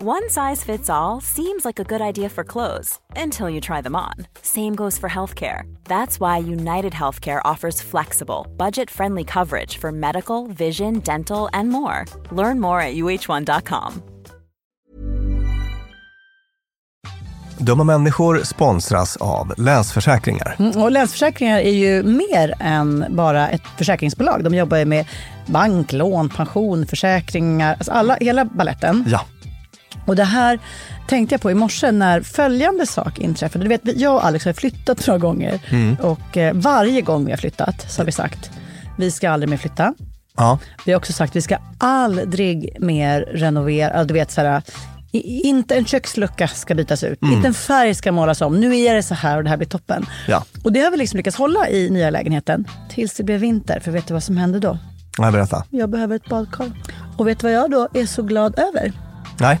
One size fits all seems like a good idea for clothes until you try them on. Same goes for healthcare. That's why United Healthcare offers flexible, budget friendly coverage for medical, vision, dental, and more. Learn more at uh1.com. Dumma människor sponsras av Länsförsäkringar. Mm, och Länsförsäkringar är ju mer än bara ett försäkringsbolag. De jobbar ju med bank, lån, pension, försäkringar, alltså alla, hela balletten. Ja. Och det här tänkte jag på i morse när följande sak inträffade. Du vet, jag och Alex har flyttat några gånger. Mm. Och eh, varje gång vi har flyttat så har vi sagt, vi ska aldrig mer flytta. Ja. Vi har också sagt, vi ska aldrig mer renovera. Du vet, så här, inte en kökslucka ska bytas ut. Mm. Inte en färg ska målas om. Nu är det så här och det här blir toppen. Ja. Och det har vi liksom lyckats hålla i nya lägenheten. Tills det blev vinter. För vet du vad som hände då? Nej, berätta. Jag behöver ett badkar. Och vet du vad jag då är så glad över? Nej.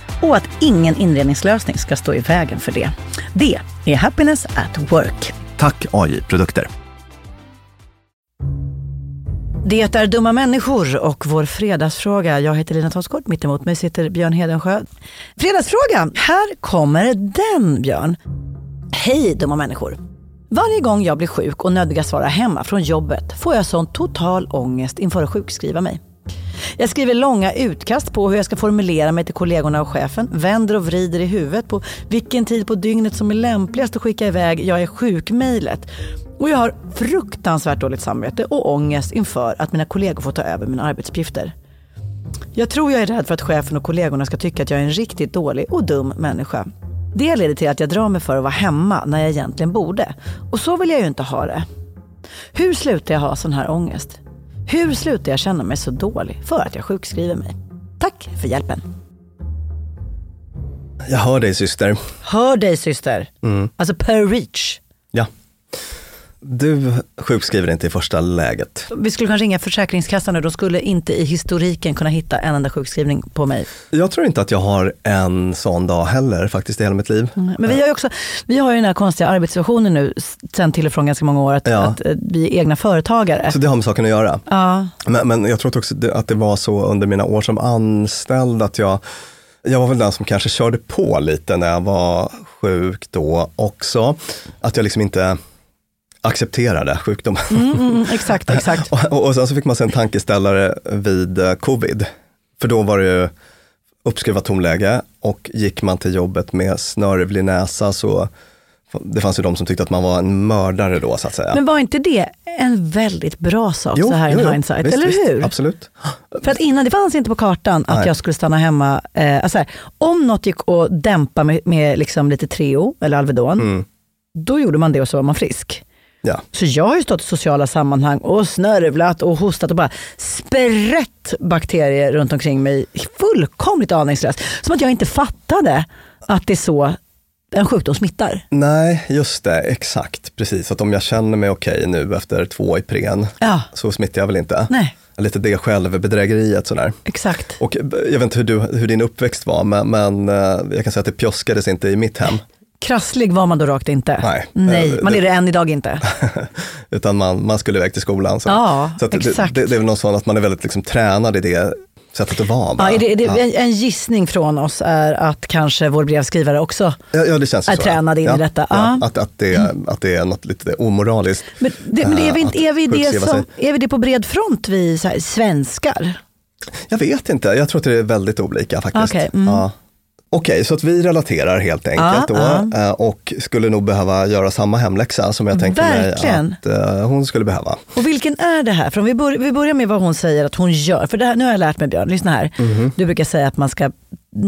och att ingen inredningslösning ska stå i vägen för det. Det är Happiness at Work. Tack AI Produkter. Det är Dumma människor och vår fredagsfråga. Jag heter Lina Thomsgård, mitt emot mig sitter Björn Hedensjö. Fredagsfråga, här kommer den Björn. Hej dumma människor. Varje gång jag blir sjuk och nödgas vara hemma från jobbet får jag sån total ångest inför att sjukskriva mig. Jag skriver långa utkast på hur jag ska formulera mig till kollegorna och chefen, vänder och vrider i huvudet på vilken tid på dygnet som är lämpligast att skicka iväg jag är sjuk-mejlet. Och jag har fruktansvärt dåligt samvete och ångest inför att mina kollegor får ta över mina arbetsuppgifter. Jag tror jag är rädd för att chefen och kollegorna ska tycka att jag är en riktigt dålig och dum människa. Det leder till att jag drar mig för att vara hemma när jag egentligen borde. Och så vill jag ju inte ha det. Hur slutar jag ha sån här ångest? Hur slutar jag känna mig så dålig för att jag sjukskriver mig? Tack för hjälpen. Jag hör dig syster. Hör dig syster. Alltså per reach. Ja. Du sjukskriver inte i första läget. Vi skulle kanske ringa Försäkringskassan och de skulle inte i historiken kunna hitta en enda sjukskrivning på mig. Jag tror inte att jag har en sån dag heller faktiskt i hela mitt liv. Mm. Men vi har ju också, vi har ju den här konstiga arbetssituationen nu sen till och från ganska många år att, Ja. att eh, vi är egna företagare. Så det har med saken att göra. Ja, Men, men jag tror också att det var så under mina år som anställd att jag, jag var väl den som kanske körde på lite när jag var sjuk då också. Att jag liksom inte accepterade sjukdomen. mm, mm, exakt, exakt. Och, och, sen så fick man sig en tankeställare vid eh, covid. För då var det ju uppskruvat tonläge och gick man till jobbet med snörvlig näsa så det fanns ju de som tyckte att man var en mördare då så att säga. Men var inte det en väldigt bra sak så här in hindsight? Visst, eller visst, hur? Absolut. För att innan, det fanns inte på kartan att Nej. jag skulle stanna hemma. Eh, alltså här, om något gick att dämpa med, med liksom lite Treo eller Alvedon, Mm. då gjorde man det och så var man frisk. Ja. Så jag har ju stått i sociala sammanhang och snörvlat och hostat och bara sprätt bakterier runt omkring mig. Fullkomligt aningslöst. Som att jag inte fattade att det är så en sjukdom smittar. Nej, just det, exakt. Precis, att om jag känner mig okej nu efter två Ipren Ja, så smittar jag väl inte. nej, Lite det självbedrägeriet sådär. exakt. Och eh, jag vet inte hur, du, hur din uppväxt var, men, men eh, jag kan säga att det pjoskades inte i mitt hem. Krasslig var man då rakt inte. Nej. Nej, Eh, man det- är det än idag inte. Utan man, man skulle iväg till skolan. Så, Ja, så att det, exakt. det, det är väl något sånt att man är väldigt liksom tränad i det sättet att vara. Ja, är det, är det, ja. en, en gissning från oss är att kanske vår brevskrivare också Ja, ja, är så. tränad in i detta. Att, att, det, att det är något lite omoraliskt. Men, det, men är, vi, Eh, inte, är, vi det som, sig. är vi det på bred front, vi här, svenskar? Jag vet inte, jag tror att det är väldigt olika faktiskt. Okej, mm. Okej, så att vi relaterar helt enkelt Ja, då eh, och skulle nog behöva göra samma hemläxa som jag tänkte Verkligen. mig att eh, hon skulle behöva. Och vilken är det här? För vi, bör, vi börjar med vad hon säger att hon gör. För det här, nu har jag lärt mig Björn, lyssna här. Mhm. Du brukar säga att man ska,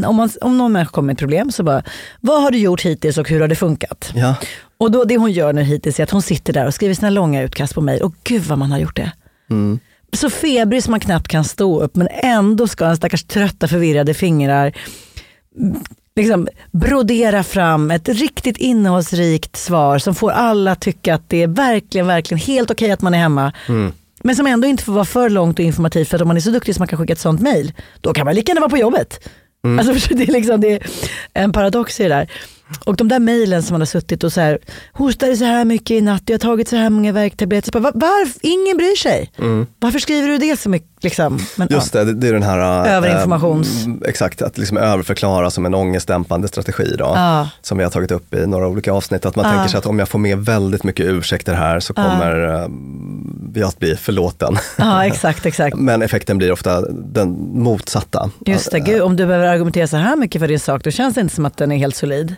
om, man, om någon människa kommer med ett problem så bara, vad har du gjort hittills och hur har det funkat? Ja, Och då, det hon gör nu hittills är att hon sitter där och skriver sina långa utkast på mejl. Och gud vad man har gjort det. Mm. Så febrig som man knappt kan stå upp men ändå ska en stackars trötta förvirrade fingrar mm, liksom brodera fram ett riktigt innehållsrikt svar som får alla tycka att det är verkligen, verkligen helt okej att man är hemma. Men som ändå inte får vara för långt och informativt för att om man är så duktig som man kan skicka ett sånt mejl, då kan man lika gärna vara på jobbet. Alltså, för det, är liksom, det är en paradox i det där. Och de där mejlen som man har suttit och så här, hostade så här mycket i natt, jag har tagit så här många värktabletter. Var, varf, ingen bryr sig. Varför skriver du det så mycket? Liksom? Men, just det, det, är den här... eh, Överinformations- mm, exakt, att liksom överförklara som en ångestdämpande strategi då. Ja. Som vi har tagit upp i några olika avsnitt. Att man Ja. tänker sig att om jag får med väldigt mycket ursäkter här så kommer eh, jag att bli förlåten. Ja, exakt, exakt. Men effekten blir ofta den motsatta. Just det, gud, om du behöver argumentera så här mycket för din sak, då känns det inte som att den är helt solid.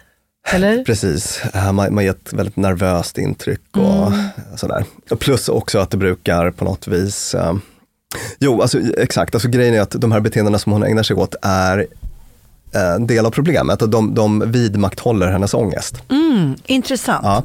Eller? Precis, Eh, man, man ger ett väldigt nervöst intryck och Mm. sådär. Och plus också att det brukar på något vis eh, Jo, alltså, exakt. Alltså, grejen är att de här beteendena som hon ägnar sig åt är eh, en del av problemet och de, de vidmakthåller hennes ångest. Mm, intressant. Ja.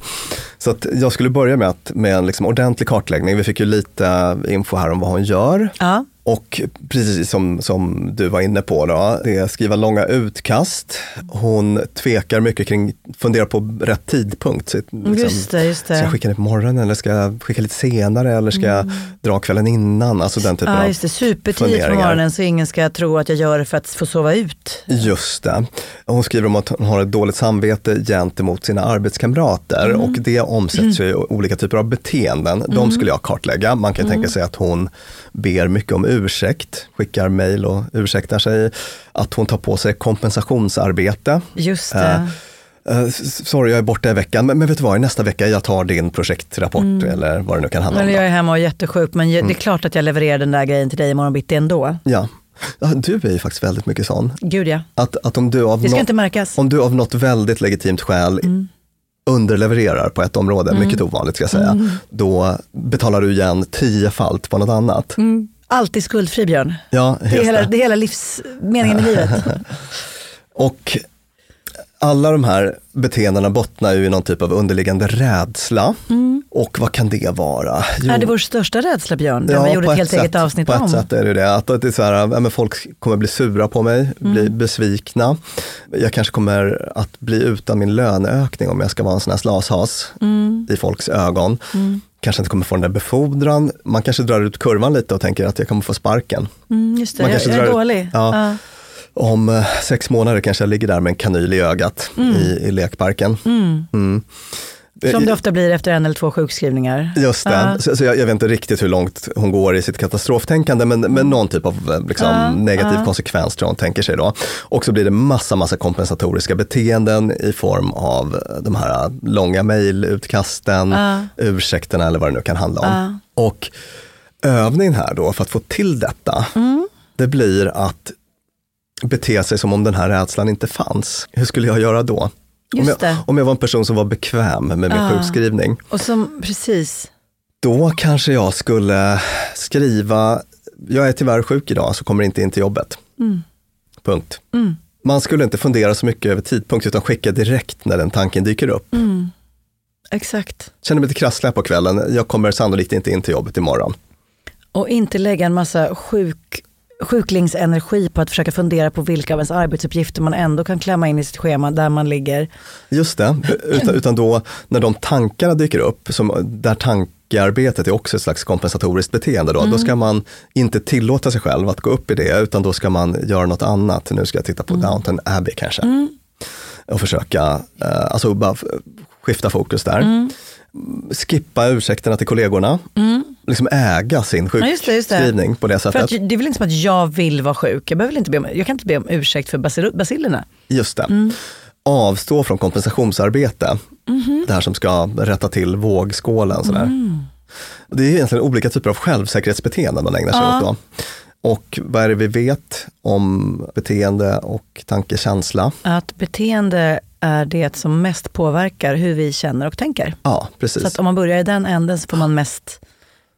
Så att jag skulle börja med, att, med en liksom ordentlig kartläggning. Vi fick ju lite info här om vad hon gör. Ja. Och precis som, som du var inne på, då, det är skriva långa utkast. Hon tvekar mycket kring, funderar på rätt tidpunkt. Så, liksom, Just det, just Ska jag det. skicka det på morgonen eller ska jag skicka lite senare eller ska jag dra kvällen innan? Alltså den typen Ja, av just det. Supertidigt på morgonen så ingen ska tro att jag gör det för att få sova ut. Just det. Hon skriver om att hon har ett dåligt samvete gentemot sina arbetskamrater Mm. och det omsätts ju i olika typer av beteenden. De skulle jag kartlägga. Man kan Mm. tänka sig att hon ber mycket om ursäkt, skickar mejl och ursäktar sig. Att hon tar på sig kompensationsarbete. Just det. Eh, s- sorry, jag är borta i veckan, men, men vet du vad, nästa vecka jag tar din projektrapport eller vad det nu kan handla om. Eller jag är hemma och är jättesjuk men Mm. det är klart att jag levererar den där grejen till dig imorgon bitti ändå. Ja. Du är ju faktiskt väldigt mycket sån. Gud ja. Att, att om, du av Det ska nå- inte märkas. om du av något väldigt legitimt skäl Mm. underlevererar på ett område, mycket ovanligt ska jag säga, Mm. då betalar du igen tiofalt på något annat. Alltid skuldfri Björn. Ja, Det är hela, det. är hela livsmeningen i livet. Och alla de här beteendena bottnar ju i någon typ av underliggande rädsla. Och vad kan det vara? Jo, Mm. Är det vår största rädsla Björn? Den vi gjorde på ett helt sätt, eget avsnitt på om. ett sätt är det det. Att det är så här, ja, folk kommer bli sura på mig, Mm. bli besvikna. Jag kanske kommer att bli utan min löneökning om jag ska vara en sån här slashas Mm. i folks ögon. Kanske inte kommer få den där befordran. Man kanske drar ut kurvan lite och tänker att jag kommer få sparken. Mm, just det, Man jag, kanske jag är drar- dålig. Ja. Ja. Om eh, sex månader kanske jag ligger där med en kanyl i ögat i, i lekparken. Mm. Som det ofta blir efter en eller två sjukskrivningar. Just det, Ja. så, så jag, jag vet inte riktigt hur långt hon går i sitt katastroftänkande men, men någon typ av eh, liksom, Ja, negativ ja. konsekvens tror jag hon tänker sig då. Och så blir det massa, massa kompensatoriska beteenden i form av eh, de här eh, långa mejlutkasten, ursäkterna eller vad det nu kan handla om. Och övningen här då för att få till detta, Mm. det blir att bete sig som om den här rädslan inte fanns. Hur skulle jag göra då? Om jag, om jag var en person som var bekväm med min Ja. sjukskrivning. Och som, precis. Då kanske jag skulle skriva, jag är tyvärr sjuk idag så kommer inte in till jobbet. Punkt. Mm. Man skulle inte fundera så mycket över tidpunkt utan skicka direkt när den tanken dyker upp. Mm. Exakt. Känner mig lite krasslig på kvällen, jag kommer sannolikt inte in till jobbet imorgon. Och inte lägga en massa sjuk, sjuklingsenergi på att försöka fundera på vilka av ens arbetsuppgifter man ändå kan klämma in i sitt schema där man ligger. Just det, utan, utan då när de tankarna dyker upp, som, där tankearbetet är också ett slags kompensatoriskt beteende, då, då ska man inte tillåta sig själv att gå upp i det, utan då ska man göra något annat. Nu ska jag titta på Downton Abbey kanske. Och försöka, eh, alltså bara skifta fokus där. Skippa ursäkterna till kollegorna. Liksom äga sin Ja, sjukskrivning på det För sättet. att, det är väl inte som att jag vill vara sjuk. Jag, behöver inte be om, jag kan inte be om ursäkt för basil, basillerna. Just det. Mm. Avstå från kompensationsarbete. Mhm. Det här som ska rätta till vågskålen. Sådär. Mm. Det är egentligen olika typer av självsäkerhetsbeteenden man ägnar sig Ja. åt då. Och vad är det vi vet om beteende och tankekänsla? Att beteende är det som mest påverkar hur vi känner och tänker. Ja, precis. Så att om man börjar i den änden så får man mest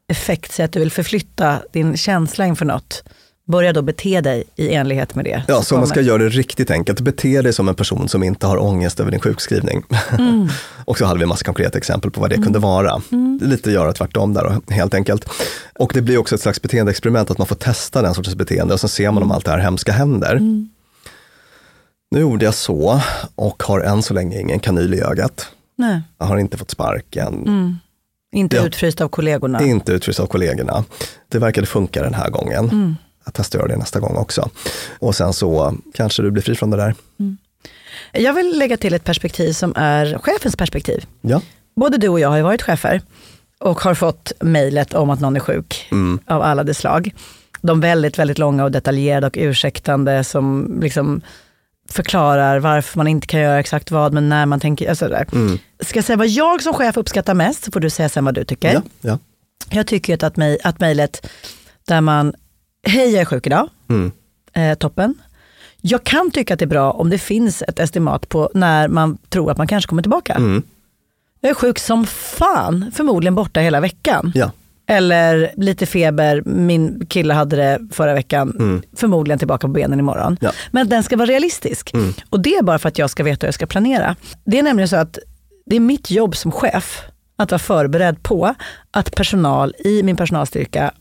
effekt. Säg att du vill förflytta din känsla inför något. Börja då bete dig i enlighet med det. Ja, så om man ska göra det riktigt enkelt, bete dig som en person som inte har ångest över din sjukskrivning. Mm. och så hade vi en massa konkreta exempel på vad det kunde vara. Är lite göra tvärtom där då, helt enkelt. Och det blir också ett slags beteendeexperiment, att man får testa den sortens beteende och sen ser man om allt det här hemska händer. Mm. Nu gjorde jag så och har än så länge ingen kanyl i ögat. Nej, Jag har inte fått sparken, inte Ja. utfryst av kollegorna. inte utfryst av kollegorna. Det verkade funka den här gången. Mm. Jag testar att göra det nästa gång också. Och sen så kanske du blir fri från det där. Jag vill lägga till ett perspektiv som är chefens perspektiv. Ja. Både du och jag har ju varit chefer och har fått mejlet om att någon är sjuk Mm. av alla de slag. De väldigt, väldigt långa och detaljerade och ursäktande som liksom förklarar varför man inte kan göra exakt vad, men när man tänker. Alltså där. Ska jag säga vad jag som chef uppskattar mest, så får du säga sen vad du tycker. Ja, ja. Jag tycker att, mej- att mejlet där man, hej jag är sjuk idag, Mm. eh, toppen. Jag kan tycka att det är bra om det finns ett estimat på när man tror att man kanske kommer tillbaka. Mm. Jag är sjuk som fan, förmodligen borta hela veckan. Ja. Eller lite feber, min kille hade det förra veckan, förmodligen tillbaka på benen imorgon. Ja. Men den ska vara realistisk. Och det är bara för att jag ska veta hur jag ska planera. Det är nämligen så att det är mitt jobb som chef att vara förberedd på att personal i min personalstyrka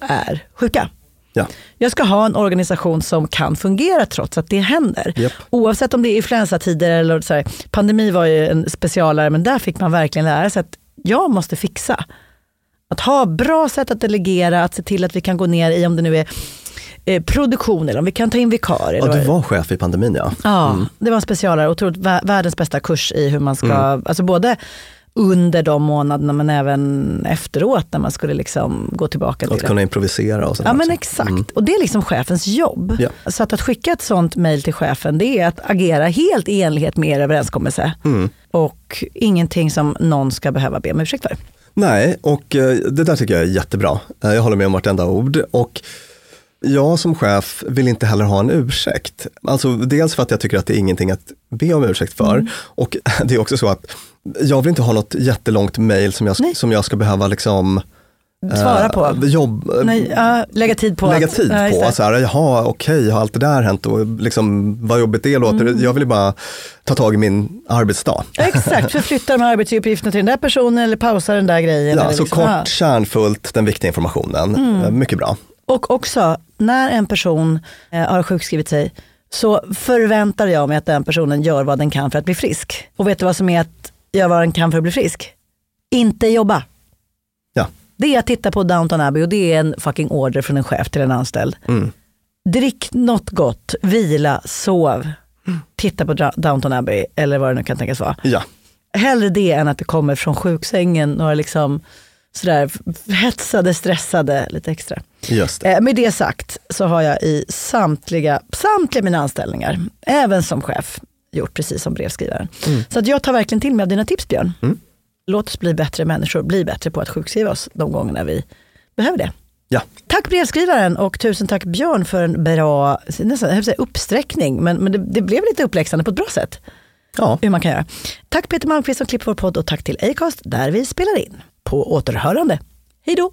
är sjuka. Ja. Jag ska ha en organisation som kan fungera trots att det händer. Japp. Oavsett om det är influensatider eller så här, pandemi var ju en specialare men där fick man verkligen lära sig att jag måste fixa. Att ha bra sätt att delegera, att se till att vi kan gå ner i om det nu är eh, produktion eller om vi kan ta in vikarier. ja, du var chef i pandemin ja. Ja, det var en specialare. Otroligt vä- världens bästa kurs i hur man ska, alltså både under de månaderna men även efteråt när man skulle liksom gå tillbaka till Att det. kunna improvisera och sådär Ja men också. exakt, och det är liksom chefens jobb. Ja. Så att, att skicka ett sånt mejl till chefen det är att agera helt i enlighet med er överenskommelse. Och ingenting som någon ska behöva be om ursäkt för. Nej, och eh, det där tycker jag är jättebra. Eh, Jag håller med om vartenda ord. Och jag som chef vill inte heller ha en ursäkt. Alltså dels för att jag tycker att det är ingenting att be om ursäkt för. Mm. Och det är också så att jag vill inte ha något jättelångt mejl som, jag- Nej. som jag ska behöva liksom Svara eh, på. Jobb, Nej, ja, lägga tid på. lägga att- tid ja, just på. det. Så här, jaha, okej, har allt det där hänt och liksom, vad jobbigt det låter. Mm. Jag vill ju bara ta tag i min arbetsdag. Exakt, förflytta de här arbetsuppgifterna till den där personen eller pausa den där grejen. Ja, så liksom, kort, ja. kärnfullt, den viktiga informationen. Mm. Eh, Mycket bra. Och också, när en person eh, har sjukskrivit sig så förväntar jag mig att den personen gör vad den kan för att bli frisk. Och vet du vad som är att göra vad den kan för att bli frisk? Inte jobba. Det är att titta på Downton Abbey och det är en fucking order från en chef till en anställd. Mm. Drick något gott, vila, sov. Titta på Downton Abbey eller vad det nu kan tänkas vara. Ja, Hellre det än att det kommer från sjuksängen några liksom sådär hetsade, stressade lite extra. just det. Eh, med det sagt så har jag i samtliga, samtliga mina anställningar, även som chef, gjort precis som brevskrivaren. Så att jag tar verkligen till mig av dina tips Björn. Mm. Låt oss bli bättre människor, bli bättre på att sjukskriva oss de gångerna vi behöver det. Ja, Tack brevskrivaren och tusen tack Björn för en bra nästan, jag säga uppsträckning, men, men det, det blev lite uppläxande på ett bra sätt. ja. Hur man kan göra. Tack Peter Malmqvist som klipper vår podd och tack till Acast där vi spelar in. På återhörande. Hej då!